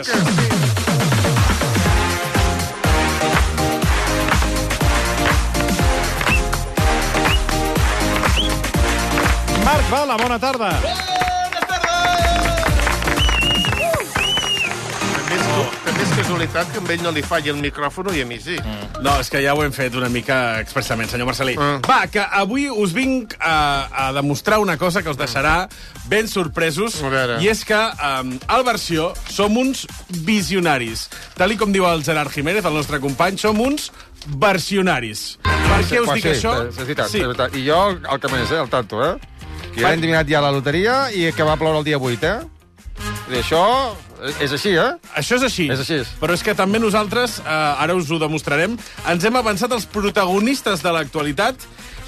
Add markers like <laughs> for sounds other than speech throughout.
Marc Bala, bona tarda. També casualitat que a ell no li falli el micròfon i a mi sí. Mm. No, és que ja ho hem fet una mica expressament, senyor Marcelí. Mm. Va, que avui us vinc a, a demostrar una cosa que us deixarà ben sorpresos, i és que um, al versió som uns visionaris. Tal i com diu el Gerard Jiménez, el nostre company, som uns versionaris. Per què us dic sí, això? És veritat, Sí. és veritat. I jo, el que més, eh, el tanto, eh? Que ja hem adivinat ja la loteria i que va ploure el dia 8, eh? I això és així, eh? Això és així. És així. Però és que també nosaltres, eh, ara us ho demostrarem, ens hem avançat als protagonistes de l'actualitat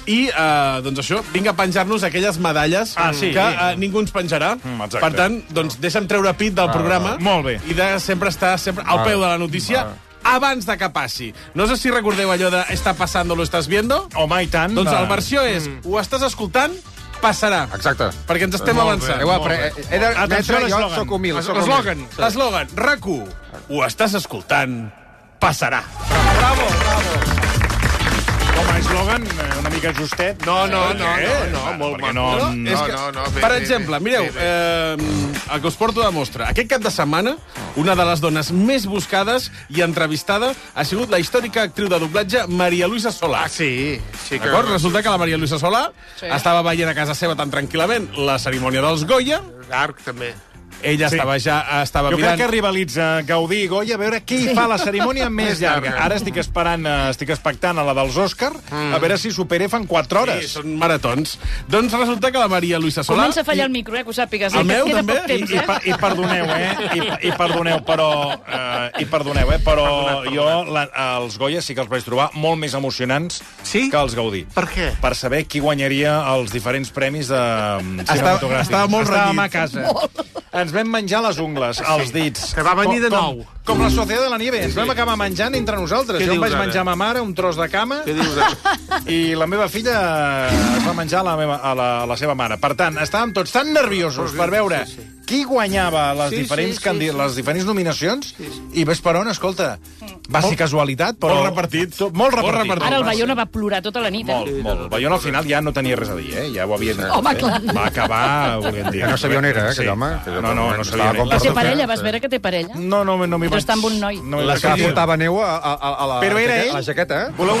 i, eh, doncs això, vinc a penjar-nos aquelles medalles Ah, sí. que eh, ningú ens penjarà. Mm, exacte. per tant, doncs, deixa'm treure pit del programa molt bé. i de sempre estar sempre al Ah. peu de la notícia abans de que passi. No sé si recordeu allò de «Está pasando, lo estás viendo?» Home, i tant. Doncs el versió és «Ho estàs escoltant? Passarà». Exacte. Perquè ens estem Molt avançant. Heu après... He Atenció a d'admetre, jo sóc humil. L'eslògan, l'eslògan, RAC1, ho estàs escoltant, passarà. Bravo, bravo. Com a eslògan, eh, una mica justet. No, no, no, què? no, no, molt Perquè maco. no- no, que, no, no, bé, per bé, exemple, bé, mireu, bé, bé. eh, el que us porto de mostra. Aquest cap de setmana, una de les dones més buscades i entrevistada ha sigut la històrica actriu de doblatge Maria Luisa Solà. Ah, sí, sí que... D'acord? Resulta que la Maria Luisa Solà sí. estava veient a casa seva tan tranquil·lament la cerimònia dels Goya. Arc, també. Ella Sí. estava ja estava Jo mirant... crec que rivalitza Gaudí i Goya a veure qui fa la cerimònia <laughs> més llarga. Ara estic esperant, eh, estic expectant a la dels Òscar, a veure si supera fan 4 Sí, hores. són maratons. Doncs resulta que la Maria Luisa Solà... Comença a fallar el micro, eh, que ho sàpigues. El eh, que meu, també? temps, I, eh? pa- I perdoneu, eh? I, i perdoneu, però... Eh, I perdoneu, eh? Però jo la, els Goya sí que els vaig trobar molt més emocionants Sí? que els Gaudí. Per què? Per saber qui guanyaria els diferents premis de mm, Estava- cinematogràfics. estava molt Estàvem renyit. a casa. Ens vam menjar les ungles, els dits. Que va venir de nou. Com, com la Societat de la Nieve. Ens vam acabar menjant entre nosaltres. Què jo em vaig ara? menjar a ma mare un tros de cama Què dius? ara? i la meva filla es va menjar a la, meva, a la, a la seva mare. Per tant, estàvem tots tan nerviosos per veure qui guanyava les, Sí, diferents, sí, sí, sí. les diferents nominacions i ves per on, escolta, va ser casualitat, però... Molt repartit. Tot, molt Molt repartit. repartit. Ara el Bayona va plorar tota la nit, eh? Molt, molt. El Bayona al final ja no tenia res a dir, eh? Ja ho havia. Home, clar. Va acabar, volguem dir. Que no sabia on era, eh, aquell home. Que No, no, no sabia on era. Té Porto parella, vas sí. veure que té parella? No, no, no m'hi Però vaig... està amb un noi. No La que portava neu a, a, a, la, Però era jaqueta- ell? a la jaqueta, eh? Voleu,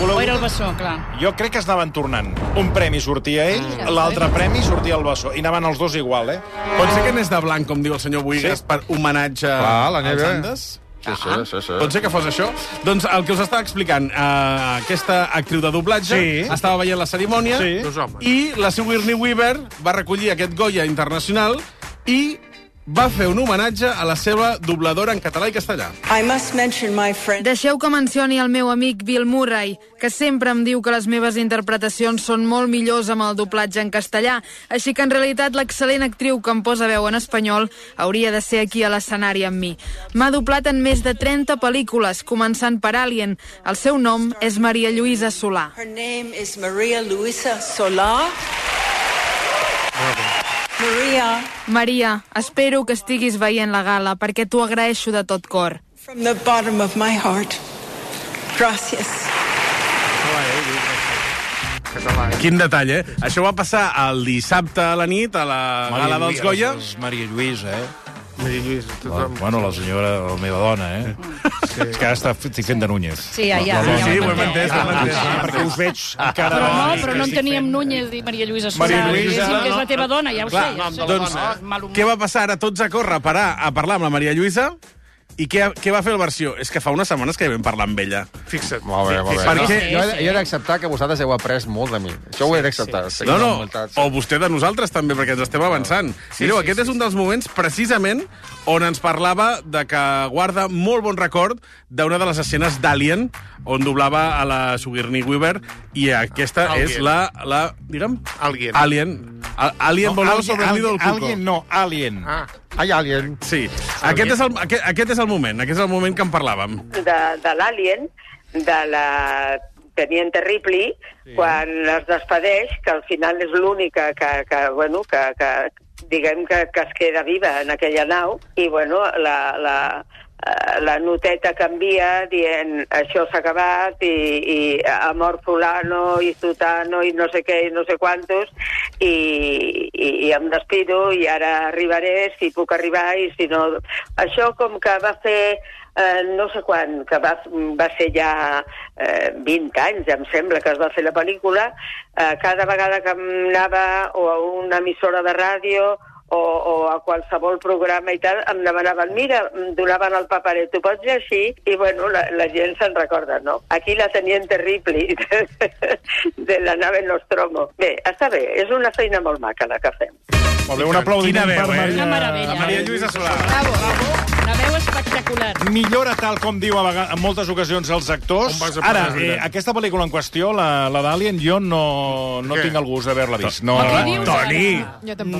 voleu... O era el bessó, clar. Jo crec que es anaven tornant. Un premi sortia ell, l'altre premi sortia el bessó. I anaven els dos igual, eh? Pot ser que anés de blanc, com diu el senyor Buigas, Sí. per homenatge Clar, la als neve. Andes? Sí, sí, sí, sí. Pot ser que fos això? Doncs el que us estava explicant, eh, aquesta actriu de doblatge Sí. estava veient la cerimònia Sí. I la Sigourney Weaver va recollir aquest Goya internacional i va fer un homenatge a la seva dobladora en català i castellà. I must mention my friend. Deixeu que mencioni el meu amic Bill Murray, que sempre em diu que les meves interpretacions són molt millors amb el doblatge en castellà, així que en realitat l'excel·lent actriu que em posa veu en espanyol hauria de ser aquí a l'escenari amb mi. M'ha doblat en més de 30 pel·lícules, començant per Alien. El seu nom és Maria Lluïsa Solà. Her name is Maria Luisa Solar. Maria, Maria, espero que estiguis veient la gala perquè t'ho agraeixo de tot cor. from the bottom of my heart. Eh? Quin detall, eh? Això va passar el dissabte a la nit, a la gala dels Goya. És Maria Lluïsa, eh? Maria Lluïsa, tothom. Bueno, la senyora, la meva dona, eh? És que ara està, estic fent de Núñez. Sí, ja, ja. Ja Sí, ho hem entès, ho hem Ah, entès. sí, perquè us veig encara... Però no, Sí, però no en teníem Núñez i Maria Lluïsa Solà. Maria Lluïsa, que és la teva dona, ja ho Clar, sé. ja doncs, Ah, què va passar ara? Tots a córrer a parar a parlar amb la Maria Lluïsa i què, què va fer el versió? És que fa unes setmanes que vam parlar amb ella. Fixa't. Molt bé, molt bé. Per No, què? Jo, he- jo he d'acceptar que vosaltres heu après molt de mi. Això ho he d'acceptar. sí, No, no, o vostè de nosaltres també, perquè ens estem avançant. Sí, Mireu, sí, aquest sí, és un dels moments, precisament, on ens parlava de que guarda molt bon record d'una de les escenes d'Alien, on doblava a la Sigourney Weaver, i aquesta Alien. és la... la digue'm? Alien. Alien. A- Alien volava sobre el del cuco. Alien, no, Alien. Ah, Ai, alien. Sí, aquest és, el, aquest, aquest és el moment, aquest és el moment que en parlàvem. de, de l'Alien, de la Teniente Ripley, sí. quan es despedeix, que al final és l'única que, que, bueno, que, que diguem que, que es queda viva en aquella nau, i bueno, la, la, la noteta canvia dient això s'ha acabat i, i ha mort fulano i sutano i no sé què i no sé quantos i, i, i em despido i ara arribaré si puc arribar i si no... Això com que va fer eh, no sé quan, que va, va ser ja eh, 20 anys, em sembla, que es va fer la pel·lícula, eh, cada vegada que anava o a una emissora de ràdio o, o a qualsevol programa i tal, em demanaven, mira, em donaven el paperet, tu pots llegir? I, bueno, la, la gent se'n recorda, no? Aquí la tenien terrible, <laughs> de la nave Nostromo. Bé, està bé, és una feina molt maca la que fem. Molt bé, un aplaudiment veu, per? Maria... Maria Lluïsa Solà. Una veu espectacular. Millora tal com diu a vega- en moltes ocasions els actors. Ara, eh, aquesta pel·lícula en qüestió, la, la d'Alien, jo no, no tinc el gust d'haver-la vist. No, dius, Toni!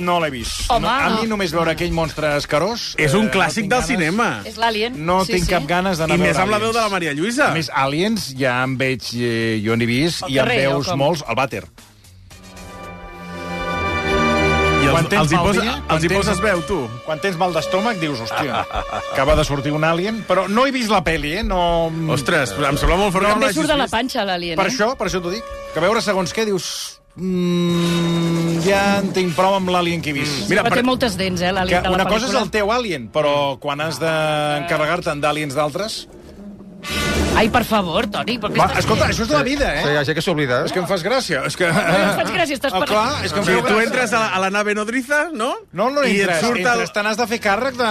no l'he vist. Home. No, a mi només veure aquell monstre escarós... És un eh, clàssic no del cinema. És l'Alien. No sí, tinc sí. cap ganes d'anar I a veure més amb la veu de la Maria Lluïsa. A més, Aliens ja en veig... Eh, jo n'he vist, i en veus molts al vàter. Quan tens els, hi mal posa, dia, els hi tens- poses veu, tu. Quan tens mal d'estómac, dius, hòstia, <laughs> acaba de sortir un alien, però no he vist la pel·li, eh? No... Ostres, em sembla molt fort que no També l'hagis surt de la panxa, l'Alien. Per eh? això, per això t'ho dic. Que veure segons què dius... Mm, ja en tinc prou amb l'alien que he vist. Mira, Però per- té moltes dents, eh, l'Alien de la una cosa és pel·lícula. el teu alien, però quan has d'encarregar-te'n d'aliens d'altres... Ai, per favor, Toni, per què Va, estàs escolta, això és de la vida, Sí, eh? hi ha gent que s'oblida, És eh? que em fas gràcia. És que... No em faig gràcia, estàs Ah, per- clar, és que em Sí, feu tu gràcia. entres a la, a la nave nodriza, no? No, no I et entres, surt el... te n'has de fer càrrec de,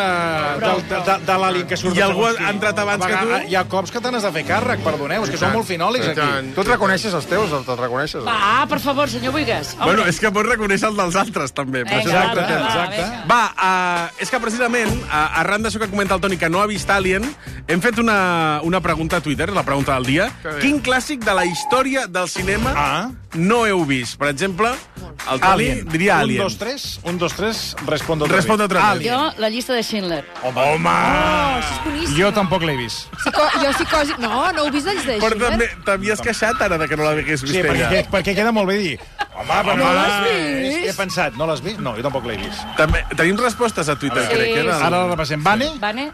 de, de, de, de l'alien que surt. I algú ha entrat abans A que tu? vegades- Hi ha cops que te n'has de fer càrrec, perdoneu, és que són molt finòlics aquí. Tu et reconeixes els teus, te'ls reconeixes? Va, per favor, senyor Buigas. Bueno, és que pots reconèixer el dels altres, també. Vinga, és Exacte, va, exacte. vinga. Va, uh, és que precisament, uh, arran d'això que comenta el Toni, que no ha vist Alien, hem fet una, una pregunta a Twitter, la pregunta del dia. Quin clàssic de la història del cinema Ah. no heu vist? Per exemple, el Toni diria Alien. Un, dos, tres, un, dos, tres, respondo otra Responde vez. otra vez. Alien. Jo, la llista de Schindler. Home, home. Oh, això és boníssim. Jo tampoc l'he vist. Psico... Jo psicosi... No, no heu vist els de Però Schindler? també t'havies queixat ara de que no l'hagués vist Sí, perquè, ella. perquè queda molt bé dir... Home, però no l'has vist? He pensat, no l'has vist? No, jo tampoc l'he vist. També, tenim respostes a Twitter, Sí, crec. Eh, del- Ara la repassem. Vane? Vane?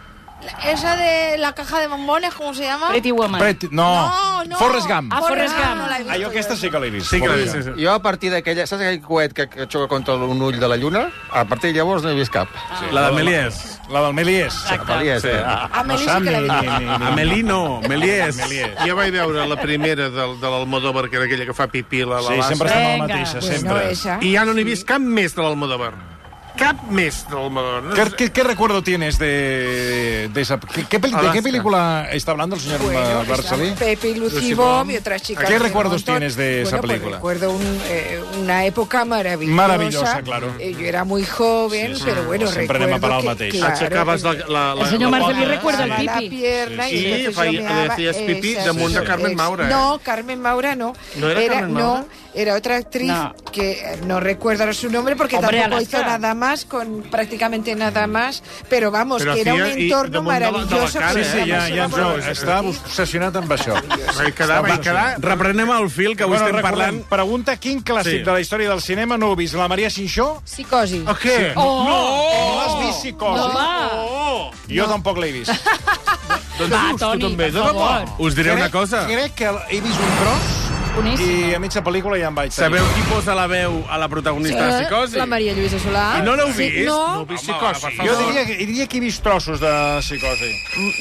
Esa de la caja de bombones, ¿cómo se llama? Pretty Woman. Pret... No. No, no. Forrest Gump. Ah, Forrest Gump. No vist Ah, jo aquesta sí que l'he vist. Sí que l'he vist, sí, sí. Jo a partir d'aquella... Saps aquell coet que, que xoca contra un ull de la lluna? A partir de llavors no he vist cap. Ah. La de Méliès. La del Méliès. Alies, Sí. eh? Amélie no <laughs> sí que l'he vist. ni- ni- ni- Amélie no, Méliès. Jo vaig veure la primera del, de l'Almodóvar, que era aquella que fa pipí a la, la Sí, sempre estan a la mateixa, Pues no, sempre. I ja no n'he vist cap més de l'Almodóvar. Cap més de l'Almodóvar. No ¿Qué, qué, qué recuerdo tienes de, de esa... ¿qué, qué peli- ¿De qué película está hablando el señor Bueno, Barcelí? Pepe y Bomb. y otras chicas. ¿Qué recuerdos montón. tienes de esa Bueno, pues película? recuerdo un, eh, una época maravillosa. Maravillosa, claro. Eh, yo era muy joven, pero bueno, Sempre recuerdo anem a parar que, mateix. claro, Aixecaves la, la, la, El senyor la Marcelí recuerda el pipi. la pierna Sí, y sí, entonces yo feia- meaba hacías pipí esa- damunt de sí, Carmen Maura, eh? No, Carmen Maura no. ¿No era Carmen Maura? No, era otra actriz No. que no recuerdo su nombre porque Hombre, tampoco hizo nada más, con prácticamente nada más, pero vamos, Pero que era un entorno damunt de la- de la maravilloso. cara, que Sí, eh? sí, ja, ja ens ho... Estava- obsessionat amb això. Vaig quedar, vaig quedar... Reprenem el fil, que avui Bueno, estem parlant... pregunta quin clàssic Sí. de la història del cinema no heu vist? La Maria Xinxó? Psicosi. O què? Oh! No l'has vist, Psicosi? Home! Jo tampoc l'he vist. <laughs> Doncs Va, Toni, també, per favor. Us diré una cosa. Crec que he vist un tros Boníssim. i a mitja pel·lícula ja em vaig tenir. Sabeu qui posa la veu a la protagonista de Psicosi? La Maria Lluïsa Solà. I no l'heu Sí, vist? no. No vist Home, psicosi. per Jo diria, que- diria que he vist trossos de psicosi.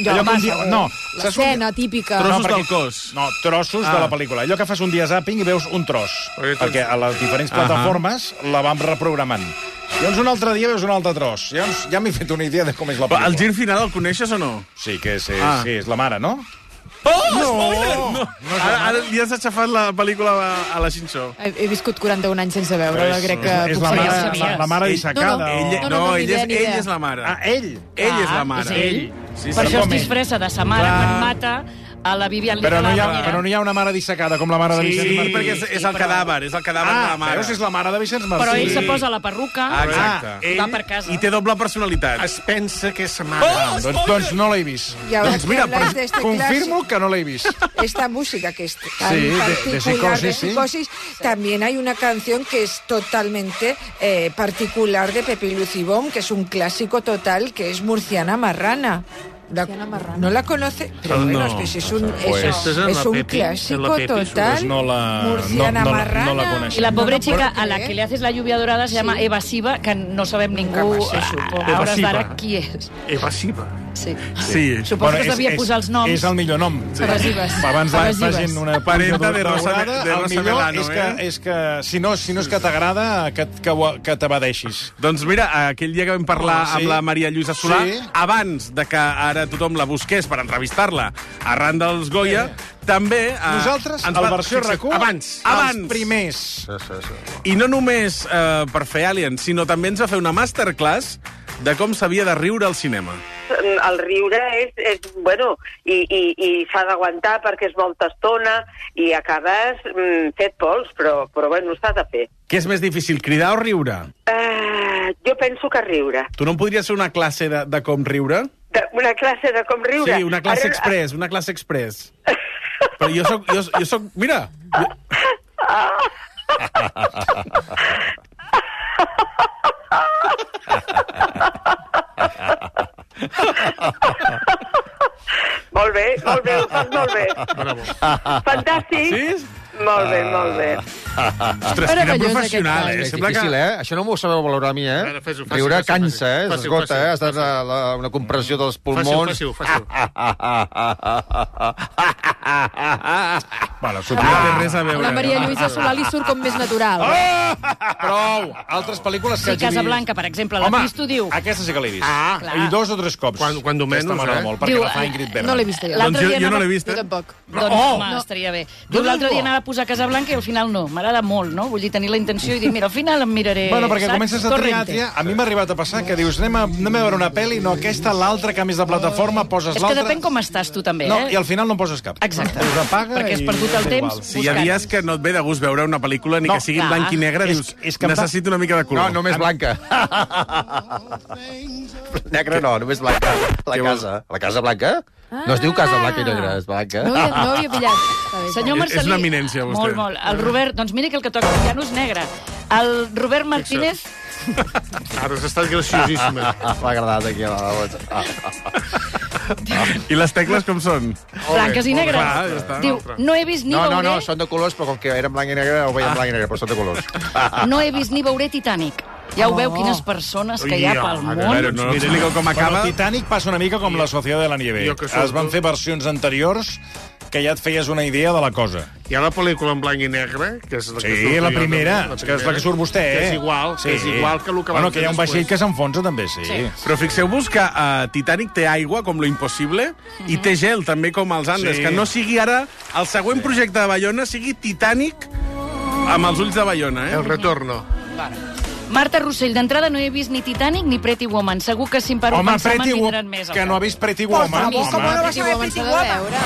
Jo, Allò que un massa, dia- eh? no, saps un L'escena típica. Trossos perquè- del cos. No, trossos Ah. de la pel·lícula. Allò que fas un dia zàping i veus un tros. Perquè tens- Perquè a les diferents plataformes la vam reprogramant. Llavors un altre dia veus un altre tros. Llavors ja m'he fet una idea de com és la Però el pel·lícula. gir final el coneixes o no? Sí, que és, és, Ah. sí, és la mare, no? Oh, no! no. Ara, ara li has aixafat la pel·lícula a, a la Xinxó. He, he viscut 41 anys sense veure-la, crec que és la mare, la, la mare Ell- dissecada. no, no. Ella, no, no, no, ell, és, ell és la mare. Ah, ell? Ell és la Ah, mare. és ell. Sí, Per sí. això es ell? disfressa de sa mare Clar. quan mata a la Vivian Però no, hi ha, però no hi ha una mare dissecada com la mare de Sí, Vicenç Martí. perquè és, és el cadàver, és el cadàver de Ah, la mare. veus, és la mare de Vicenç Martí. Però ell se posa la perruca Ah, exacte. i Ell va per casa. I té doble personalitat. Es pensa que és sa mare. Ah, doncs, doncs no l'he vist. Ahora Doncs mira, de este Confirmo que no l'he vist. esta música que es tan Sí, de- de particular psicosis, de sí. psicosis, también hay una canción que es totalmente eh, particular de Pepe y Lucibón, que es un clásico total, que es Murciana Marrana. La- ¿No la conoce? Pero bueno, No. pues es un, Pues- es, Esta és en es la un Pepi, clásico Pepi, total. Pues no la- Murciana no- no la- Marrana. no la. Y la pobre No, no chica a la que le haces la lluvia dorada se llama Sí. Eva Siva, que no sabem ningú se supo. a hores d'ara qui és. Evasiva. Sí. Sí. Suposo que es devia posar els noms. És el millor nom. Evasives. Abans que Evasives. facin una Parenta de Rosa- de el Rosa millor Melano, és que, eh? és que si, no, si no és que t'agrada, que, que, que t'abadeixis. Doncs mira, aquell dia que vam parlar Oh, sí. amb la Maria Lluïsa Solà, Sí. abans de que ara tothom la busqués per entrevistar-la arran dels Goya, també... eh, Nosaltres, ens va- versió fixa't, RAC1, abans, els abans. primers. I no només eh, per fer Aliens, sinó també ens va fer una masterclass de com s'havia de riure al cinema. El riure és, és bueno, i, i, i s'ha d'aguantar perquè és molta estona i acabes mm, fet pols, però, però bueno, s'ha de fer. Què és més difícil, cridar o riure? Uh, jo penso que riure. Tu no em podries fer una classe de, de com riure? De, una classe de com riure. Sí, una classe Ara- express, una classe express. <laughs> Però jo soc... Jo, jo soc mira, jo, <laughs> <laughs> Molt bé, molt bé, ho fas molt bé. Fantàstic. Sí? Molt bé, molt bé. Ostres, quina Meravellós, professional, eh? És Sembla difícil, que... eh? Això no m'ho sabeu valorar a mi, eh? A veure, fes-ho, faci, Riure faci, cansa, eh? S'esgota, Faci, eh? Has de la, la, una compressió dels Fàcil, pulmons. fàcil, fàcil. <laughs> Bueno, No té res a veure. La Maria Lluïsa Solà li surt com més natural. Prou! Altres pel·lícules que Sí, hagi vist. Casablanca, per exemple, la Home, Cristo diu... aquesta sí que l'he vist. Ah, clar. I dos o tres cops. Quan- quan menys, eh? molt, perquè Diu, la fa eh, Ingrid Bergman. No l'he vist, jo. Doncs L'altre jo, dia jo no l'he vist, Jo eh? tampoc. Doncs, Oh! home, estaria bé. Diu, l'altre dia anava a posar Casablanca i al final no. M'agrada molt, no? Vull dir, tenir la intenció i dir, mira, al final em miraré... Bueno, perquè saps? comences a triar, triar. A mi m'ha arribat a passar que dius, anem a, anem a veure una pel·li, no, aquesta, l'altra, canvis de plataforma, poses És que l'altra... depèn com estàs tu, també, No, eh? i al final no en poses cap. Exacte. Us apaga Perquè has perdut el és temps. Sí, hi ha dies que no et ve de gust veure una pel·lícula ni No, que sigui clar. blanc i negre, És- dius, és que em fa- necessito una mica de No, color. només blanca. <laughs> Negra no, només blanca. La casa. La casa blanca? No es diu casa blanca i negra, és blanca. No ho havia, no ho havia pillat. Està bé, Senyor És- és Marcelí... una eminència, vostè. Molt, molt. El Robert, doncs mira que el que toca ja no és negre. El Robert Martínez... Ara has estat graciosíssima. <laughs> M'ha agradat aquí a la. Ah. I les tecles com són? Blanques i negres. Clar, ja està. Diu, no he vist ni No, no, veuré... no, són de colors, però com que eren blanc i negre, ho veiem blanc i negre, però són de colors. <laughs> No he vist ni veuré Titanic. Ja ho veu, quines persones que hi ha pel món. Bueno, no explico com acaba. Bueno, Titanic passa una mica com la Societat de la Nieve. Es van fer versions anteriors que ja et feies una idea de la cosa. Hi ha la pel·lícula en blanc i negre, que és la que Sí, surt la jo, primera, la és que és la que surt vostè, eh? Que és igual, que és igual que el que Bueno, que hi ha un vaixell després. que s'enfonsa, també, sí. sí. Però fixeu-vos que uh, Titanic té aigua, com lo impossible, i té gel, també, com els Andes. Sí. Que no sigui ara el següent projecte de Bayona, sigui Titanic amb els ulls de Bayona, eh? El retorno. Marta Rossell, d'entrada no he vist ni Titanic ni Pretty Woman. Segur que si em paro Home, pensar me'n Pretty vindran Woman, més. que no ha vist Pretty Woman. home. ¿cómo no vas a Pretty Woman Pretty s'ha de Woman? veure.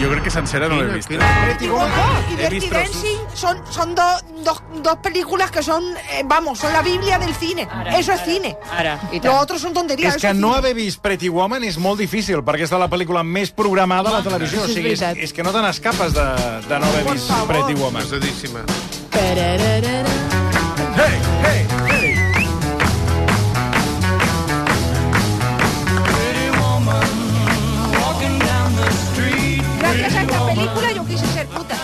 Jo crec que sencera no l'he vist. Pretty Woman y He Dirty. Dancing son, son dos, dos, dos películas que son, eh, vamos, son la Biblia del cine. Ara, Eso es ara, cine. Ara, i Los tant. otros son tonterías. És que no haver vist Pretty Woman és molt difícil, perquè és de la pel·lícula més programada a la televisió. O sigui, és, és que no te n'escapes de, de no haver vist. Pretty Woman. Pesadíssima. Parararara. Hey, hey, hey! Gracias a esta película yo quise ser puta.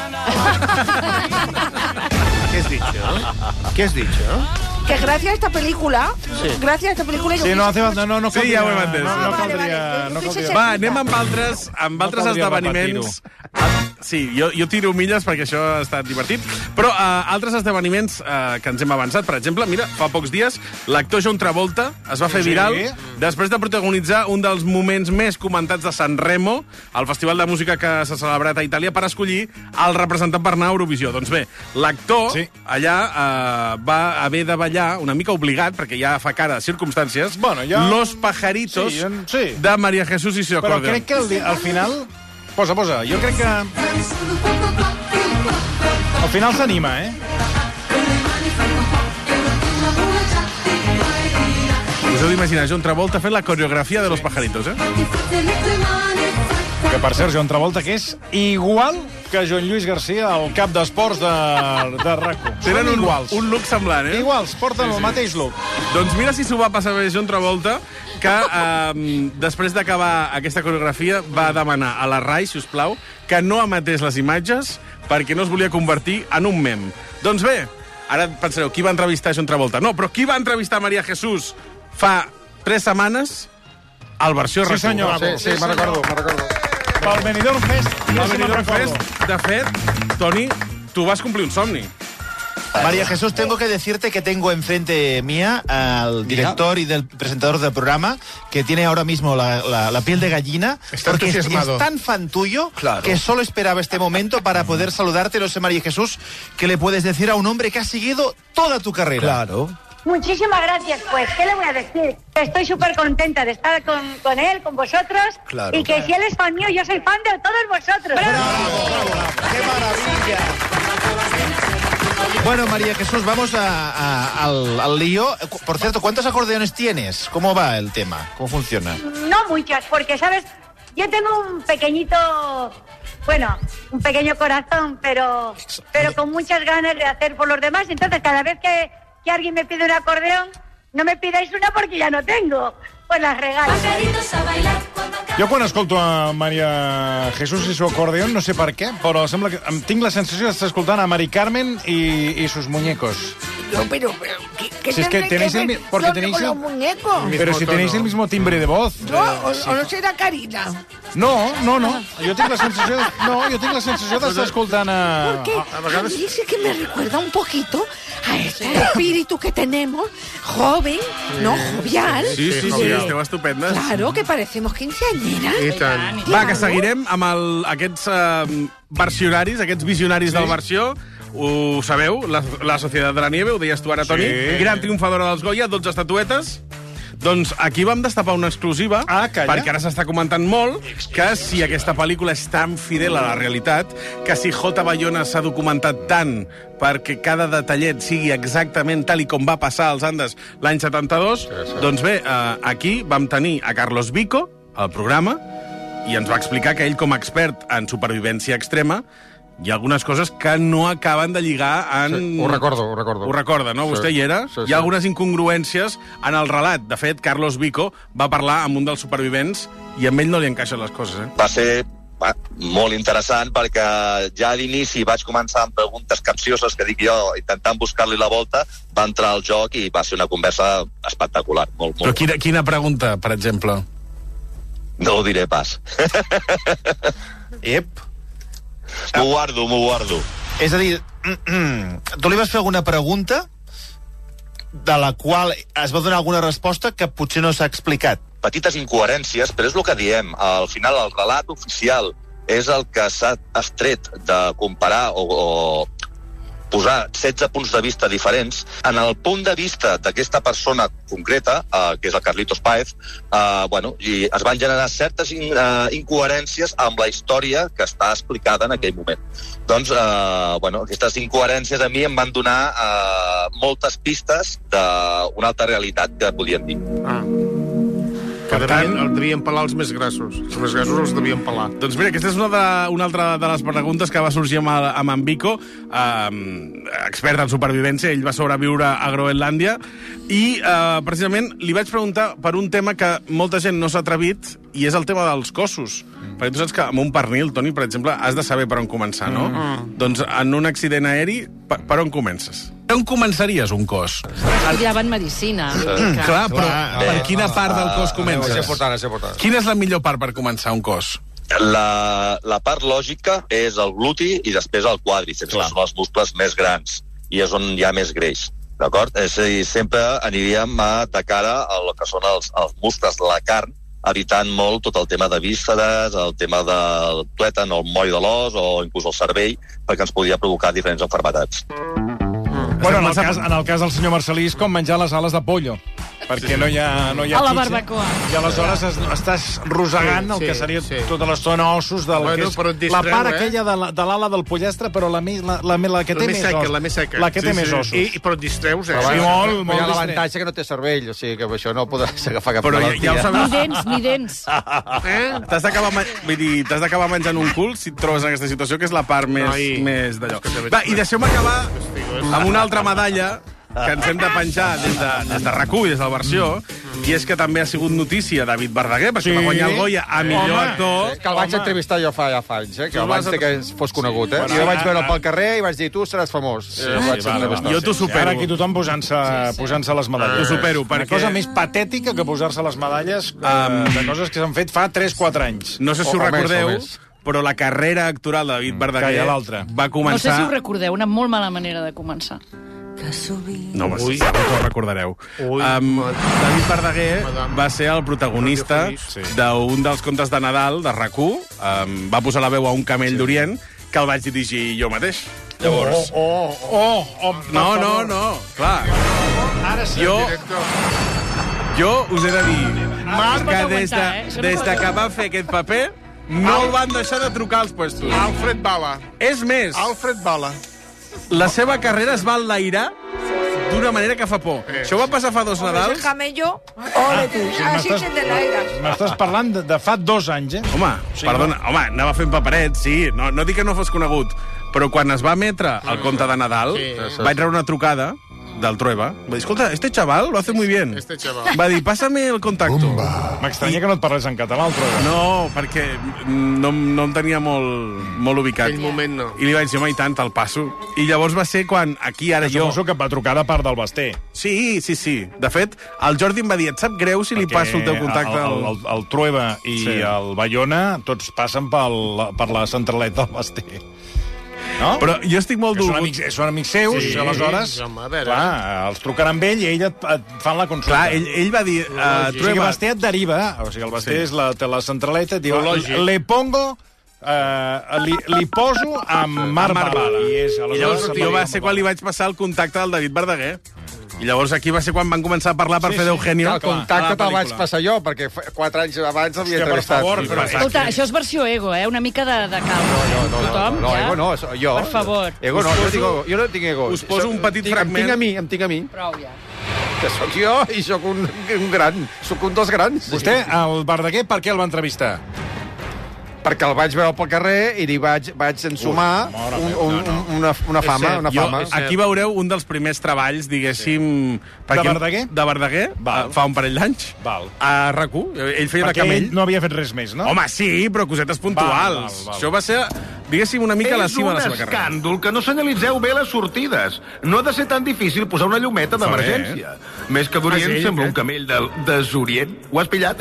Què has dit, jo? Què has dit, jo? Que gracias a esta película, gracias a esta película yo Sí, quise no hace ser falta, no, no Sí, caldria, ja ho hem entès. No, no Ah, vale, caldria, vale. no Sí, sí, caldria. sí. Va, anem amb altres, amb altres caldria esdeveniments. Ah, Sí, jo, jo tiro milles perquè això ha estat divertit. Però uh, altres esdeveniments uh, que ens hem avançat, per exemple, mira, fa pocs dies l'actor John Travolta es va fer Sí. viral després de protagonitzar un dels moments més comentats de San Remo, el festival de música que s'ha celebrat a Itàlia, per escollir el representant per anar a Eurovisió. Doncs bé, l'actor Sí. allà uh, va haver de ballar una mica obligat, perquè ja fa cara de circumstàncies, Bueno, jo- Los Pajaritos Sí, en- sí. de María Jesús i Seo Però crec que al, al final Posa, posa. Jo crec que... Al final s'anima, eh? Us heu d'imaginar John Travolta fent la coreografia de los pajaritos, eh? Que, per cert, Joan Travolta, que és igual que Joan Lluís Garcia, el cap d'esports de, de RAC1. Tenen un, iguals. un look semblant, eh? Iguals, porten el mateix look. Doncs mira si s'ho va passar bé John Travolta, que eh, després d'acabar aquesta coreografia va demanar a la RAI, si us plau, que no emetés les imatges perquè no es volia convertir en un mem. Doncs bé, ara pensareu, qui va entrevistar John Travolta? No, però qui va entrevistar Maria Jesús fa tres setmanes al versió Sí, RAC1? senyor. Sí, sí, me'n recordo, me'n recordo. Pel Benidorm Fest. Al sí Benidorm recordo. Fest, de fet, Toni, tu vas complir un somni. María Jesús, tengo que decirte que tengo enfrente mía al director y del presentador del programa que tiene ahora mismo la, la- la piel de gallina Está porque es, es tan fan tuyo que solo esperaba este momento para poder saludarte. No sé, María Jesús, ¿qué le puedes decir a un hombre que ha seguido toda tu carrera? Claro. Muchísimas gracias, pues, ¿qué le voy a decir? Estoy súper contenta de estar con, con él, con vosotros, Claro. y que si él es fan mío, yo soy fan de todos vosotros. ¡Qué maravilla! Bueno, María Jesús, vamos a- a- al, al lío. Por cierto, ¿cuántos acordeones tienes? ¿Cómo va el tema? ¿Cómo funciona? No muchas, porque, ¿sabes? Yo tengo un pequeñito, bueno, un pequeño corazón, pero, pero con muchas ganas de hacer por los demás. Entonces, cada vez que, que alguien me pide un acordeón, no me pidáis una porque ya no tengo. Pues las regalo. Jo quan escolto a Maria Jesús i su acordeón, no sé per què, però sembla que tinc la sensació d'estar escoltant a Mari Carmen i, i sus muñecos. No, pero, pero ¿qué, qué Si es que tenéis el porque tenéis con el- los muñecos? Però si tenéis el mismo timbre de voz. No, o, sí. o no será Karina. No, no, no. Jo tinc la sensació... No, jo tinc la sensació d'estar escoltant a... Porque a, a mí dice que me recuerda un poquito a este espíritu que tenemos, joven, no jovial. Sí, sí, sí, de- esteu estupendes. Claro, que parecemos quinceañeras. I tant. Va, que seguirem amb el, aquests eh, versionaris, aquests visionaris sí. del versió. Ho sabeu, la, la Societat de la Nieve, ho deies tu ara, Toni. Sí. Gran triomfadora dels Goya, 12 estatuetes. Doncs aquí vam destapar una exclusiva, Ah, calla. perquè ara s'està comentant molt que si aquesta pel·lícula és tan fidel a la realitat, que si J. Bayona s'ha documentat tant perquè cada detallet sigui exactament tal i com va passar als Andes l'any 72, doncs bé, eh, aquí vam tenir a Carlos Vico, al programa, i ens va explicar que ell, com a expert en supervivència extrema, hi ha algunes coses que no acaben de lligar en... Sí, ho recordo, ho recordo. Ho recorda, no? Sí. Vostè hi era? Sí, Hi sí. ha algunes incongruències en el relat. De fet, Carlos Vico va parlar amb un dels supervivents i amb ell no li encaixen les coses, eh? va ser va, molt interessant perquè ja a l'inici vaig començar amb preguntes capcioses que dic jo, intentant buscar-li la volta, va entrar al joc i va ser una conversa espectacular. Molt, Però molt. quina, quina pregunta, per exemple? No ho diré pas. Ep. M'ho guardo, m'ho guardo. És a dir, <clears throat> tu li vas fer alguna pregunta de la qual es va donar alguna resposta que potser no s'ha explicat. Petites incoherències, però és el que diem. Al final, el relat oficial és el que s'ha estret de comparar o, o posar 16 punts de vista diferents. En el punt de vista d'aquesta persona concreta, eh, que és el Carlitos Páez, eh, bueno, i es van generar certes in, eh, incoherències amb la història que està explicada en aquell moment. Doncs, eh, bueno, aquestes incoherències a mi em van donar eh, moltes pistes d'una altra realitat que podien dir. Ah. Que devien, el devien pelar els més grassos. Els més grassos els devien pelar. Doncs mira, aquesta és una, de, una altra de les preguntes que va sorgir amb, el- amb en Vico, eh, expert en supervivència, ell va sobreviure a Groenlàndia, i eh, precisament li vaig preguntar per un tema que molta gent no s'ha atrevit, i és el tema dels cossos. Mm. Perquè tu saps que amb un pernil, Toni, per exemple, has de saber per on començar, no? Mm. Doncs en un accident aeri, per, per on comences? On començaries un cos? Estudiaven medicina. Clar, però Clar, per eh, quina part del cos comences? és important, això és important. Quina és la millor part per començar un cos? La, la part lògica és el gluti i després el quàdriceps, que són els muscles més grans i és on hi ha més greix. D'acord? És a dir, sempre aniríem a, de cara a el que són els, els muscles la carn, evitant molt tot el tema de vísceres, el tema del tuètan o el moll de l'os o inclús el cervell, perquè ens podia provocar diferents enfermetats. Bueno, en el, cas, en el cas del senyor Marcelí és com menjar les ales de pollo. perquè no hi ha, no hi ha A la barbacoa. I aleshores es, estàs rosegant el Sí, que sí, seria sí. tota l'estona ossos del Bueno, que és però et la distreu, part eh? aquella de la- de l'ala del pollastre, però la, la, la, la que La té més més seca, ossos. la més seca. La que té Sí, més sí. ossos. I, i però et distreus, eh? Però, Sí, bueno, molt, però molt hi ha l'avantatge que no té cervell, o sigui que això no podràs <laughs> agafar cap Però ja, malaltia. ja ho sabeu. Ni dents, ni dents. <laughs> Eh? T'has d'acabar vull dir, t'has d'acabar menjant un cul si et trobes en aquesta situació, que és la part més, més d'allò. Que Va, i deixeu-me acabar. Amb una altra medalla que ens hem de penjar des de, des de RAC1 i des del Versió, i és que també ha sigut notícia David Verdaguer, perquè Sí. va guanyar el Goya a millor Home. actor. Eh, Que el vaig Home. entrevistar jo fa, ja fa anys, eh? que abans vas de que fos conegut. Eh? Bueno, jo vaig veure'l pel carrer i vaig dir, tu seràs famós. Sí, vaig entrevistar. vale. Jo t'ho supero. Ara aquí tothom posant-se posant les medalles. T'ho supero, Una perquè- cosa més patètica que posar-se les medalles eh, Um, de coses que s'han fet fa 3-4 anys. No sé si O- ho recordeu, més. Però la carrera actoral de David Verdaguer calla l'altre. va No sé començar... si ho recordeu, una molt mala manera de començar. No, Ui. segur que ho recordareu. Ui, um. David Verdaguer Madame. va ser el protagonista Sí. d'un dels contes de Nadal de rac um, Va posar la veu a un camell d'Orient que el vaig dirigir jo mateix. Llavors... Oh, oh, oh, per No, no, favor. no, clar. Ara sí. Jo, Director. jo us he de dir Marc, que des de, eh? Això no des pot de que va fer aquest paper no el van deixar de trucar als puestos. Alfred Bala. És més, Alfred Bala. la seva carrera es va enlairar d'una manera que fa por. Això va passar fa dos Nadals. Camello, ole se te laigas. M'estàs parlant de, de fa dos anys, eh? Home, sí, perdona, home, anava fent paperets, sí. No, no dic que no fos conegut, però quan es va emetre el conte de Nadal, Sí. vaig rebre una trucada del Trueba. Va dir, escolta, este chaval lo hace muy bien. Este chaval. Va dir, pásame el contacto. M'estranya que no et parles en català, el Troba. No, perquè no, no em tenia molt, molt ubicat. Aquell moment no. I li vaig dir, home, i tant, te'l passo. I llavors va ser quan, aquí, ara jo... Suposo que et va trucar de part del Basté. Sí, sí, sí. De fet, el Jordi em va dir, et sap greu si li Perquè passo el teu contacte? El, el, el, el Trueba i sí. el Bayona, tots passen pel, per la centraleta del Basté. No? Però jo estic molt dur. són amics, són amics seus, Sí, sí, aleshores... home, a veure. clar, els trucaran amb ell i ell et, et fan la consulta. Clar, ell, ell va dir... Uh, O sigui, el Basté et deriva, o sigui, el Basté Sí. sí. és la, té la centraleta, et diu, le pongo, eh, li, li poso amb Mar Mar Bala. I, és, I llavors jo va ser quan li vaig passar el contacte del David Verdaguer. I llavors aquí va ser quan van començar a parlar per Sí, fer sí. d'Eugenio. El contacte te'l vaig passar jo, perquè quatre anys abans l'havia Hòstia, per entrevistat. favor, Sí, però- sí. Escolta, això és versió ego, eh? Una mica de, de calma. No, no, Tothom, no, ja? ego no, jo. Per favor. Ego no, jo, poso- tinc, jo no tinc ego. us poso un petit tinc, fragment. Em tinc a mi, em tinc a mi, Prou, ja. que sóc jo i sóc un, un gran, sóc un dels grans. Vostè, el Verdaguer, per què el va entrevistar? Perquè el vaig veure pel carrer i li vaig, vaig ensumar Ui, mare un, un, no, no. un, una, una fama, cert, una Jo, fama. cert. aquí veureu un dels primers treballs, diguéssim... De Verdaguer? De Verdaguer, Val. eh, fa un parell d'anys. Val. A RAC1, ell feia de Perquè camell. ell no havia fet res més, no? Home, sí, però cosetes puntuals. val, val. Això va ser, diguéssim, una mica a la És cima un de la seva carrera. escàndol que no senyalitzeu bé les sortides. No ha de ser tan difícil posar una llumeta d'emergència. Més que d'Orient Ah, sí? sembla un camell del desorient. Ho has pillat?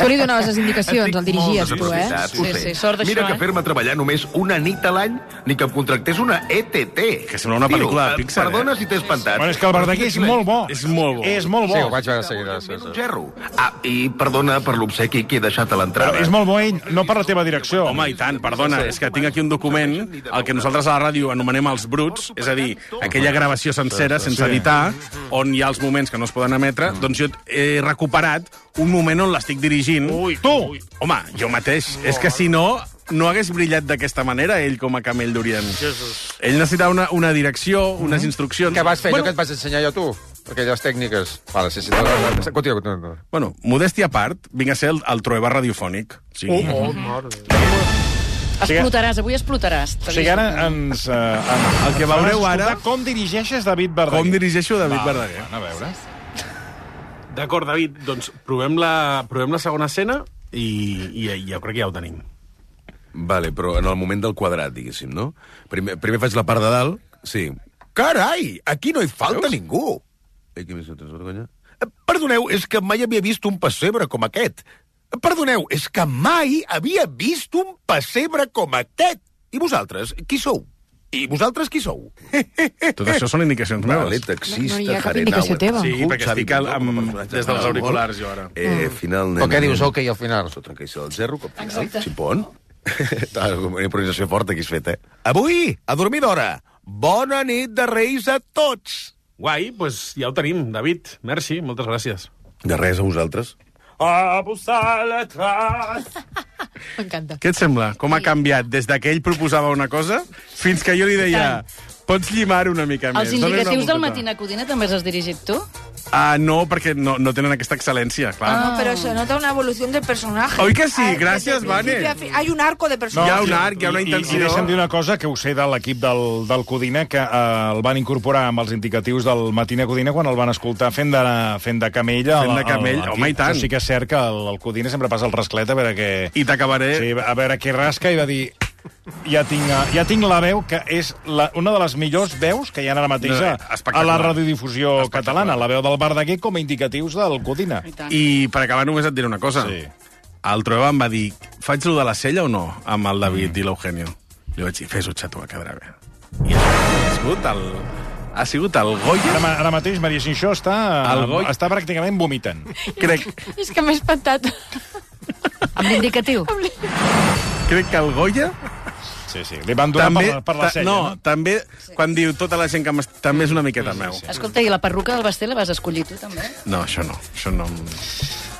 Tu li donaves les indicacions, el dirigies, tu, eh? Sí, sé. sí, sort d'això, Mira que eh? fer-me treballar només una nit a l'any, ni que em contractés una ETT. Que sembla una Tio, pel·lícula de eh, Pixar, Perdona eh? si t'he espantat. Bueno, és que el Verdaguer és molt bo. És molt bo. És molt bo. Sí, ho vaig veure seguida. Sí, Un sí. gerro. Ah, i perdona per l'obsequi que he deixat a l'entrada. és molt bo ell, no per la teva direcció. Home, i tant, perdona, és que tinc aquí un document, el que nosaltres a la ràdio anomenem els bruts, és a dir, aquella gravació sencera, sense editar, on hi ha els moments que no es poden emetre, doncs jo he recuperat un moment on l'estic dirigint. Ui, Tu! ui. Home, jo mateix. És que si no, no hagués brillat d'aquesta manera, ell com a camell d'Orient. Ell necessitava una, una direcció, unes instruccions... Què vas fer? Bueno, Jo que et vaig ensenyar jo a tu? Aquelles tècniques. Vale, sí, sí. No, no, no. Continua, continua. Bueno, modèstia a part, vinc a ser el, el Trueba radiofònic. Sí. Oh, oh, mare. Explotaràs, avui explotaràs. O sigui, ara ens... Uh, El que veureu ara- Com dirigeixes David Verdaguer. Com dirigeixo David Verdaguer. A veure. D'acord, David, doncs provem la, provem la segona escena i, i, i jo crec que ja ho tenim. Vale, però en el moment del quadrat, diguéssim, no? Primer, primer faig la part de dalt, sí. Carai, aquí no hi falta Veus? ningú. Eh, més tres vergonya? Eh, Perdoneu, és que mai havia vist un pessebre com aquest. Perdoneu, és que mai havia vist un pessebre com aquest. I vosaltres, qui sou? I vosaltres qui sou? Tot això són indicacions meves. Vale, taxista, No- no hi ha cap indicació teva. Sí, perquè Xavi estic al, amb, des dels de auriculars, jo, ara. Eh, final... Però què dius, ok, al final? Sota tranquil·la del zero, cop final. Exacte. Xipon. <laughs> Una improvisació forta que has fet, eh? Avui, a dormir d'hora. Bona nit de Reis a tots. Guai, doncs ja ho tenim, David. Merci, moltes gràcies. De res, a vosaltres. A buscar letras. <laughs> M'encanta. Què et sembla? Com ha canviat des de que ell proposava una cosa fins que jo li deia pots llimar una mica més. Els indicatius del volteta." Matina Codina també els has dirigit tu? Ah, no, perquè no, no tenen aquesta excel·lència, clar. No, pero se nota una evolución del personaje. Oi que sí? Hay- Gràcies, Vane. a Hay un arco de personaje. Hi ha un arc, hi ha una I, i, intenció. I deixa'm dir una cosa, que ho sé de l'equip del, del Codina, que eh, el van incorporar amb els indicatius del Matina Codina quan el van escoltar fent de, fent de camell. al- Fent de camell, home, i tant. Això sí que és cert que el, el Codina sempre passa el rasclet a veure què... I t'acabaré... Sí, a veure què rasca i va dir... Ja tinc, eh, ja tinc la veu, que és la, una de les millors veus que hi ha ara mateix No, a, la radiodifusió catalana, la veu del Verdaguer com a indicatius del Codina. I per acabar només et diré una cosa. Sí. El Trueba em va dir, faig lo de la sella o no? Amb el David i l'Eugenio. Li vaig dir, fes-ho, xato, quedarà bé. I ha sigut el, ha sigut el Goya. Ara, ara mateix Maria Sinxó està, El Goya. està pràcticament vomitant. Crec, És que m'he espantat. Amb l'indicatiu? crec que el Goya... Sí, sí, li van donar per, la- per la sella. no, no? també, quan diu tota la gent que també és una miqueta meu. Escolta, i la perruca del Basté la vas escollir tu, també? No, això no. Això no...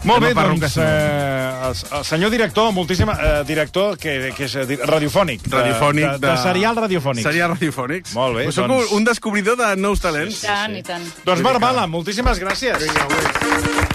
Molt bé, doncs, eh, el, el senyor director, moltíssim eh, director, que, que és eh, di- radiofònic. de- Radiofònic. De, de, serial radiofònic. Serial radiofònics. Molt bé, Pues Soc doncs- un descobridor de nous talents. I tant, i tant. Doncs Marc Bala, moltíssimes gràcies. Vinga.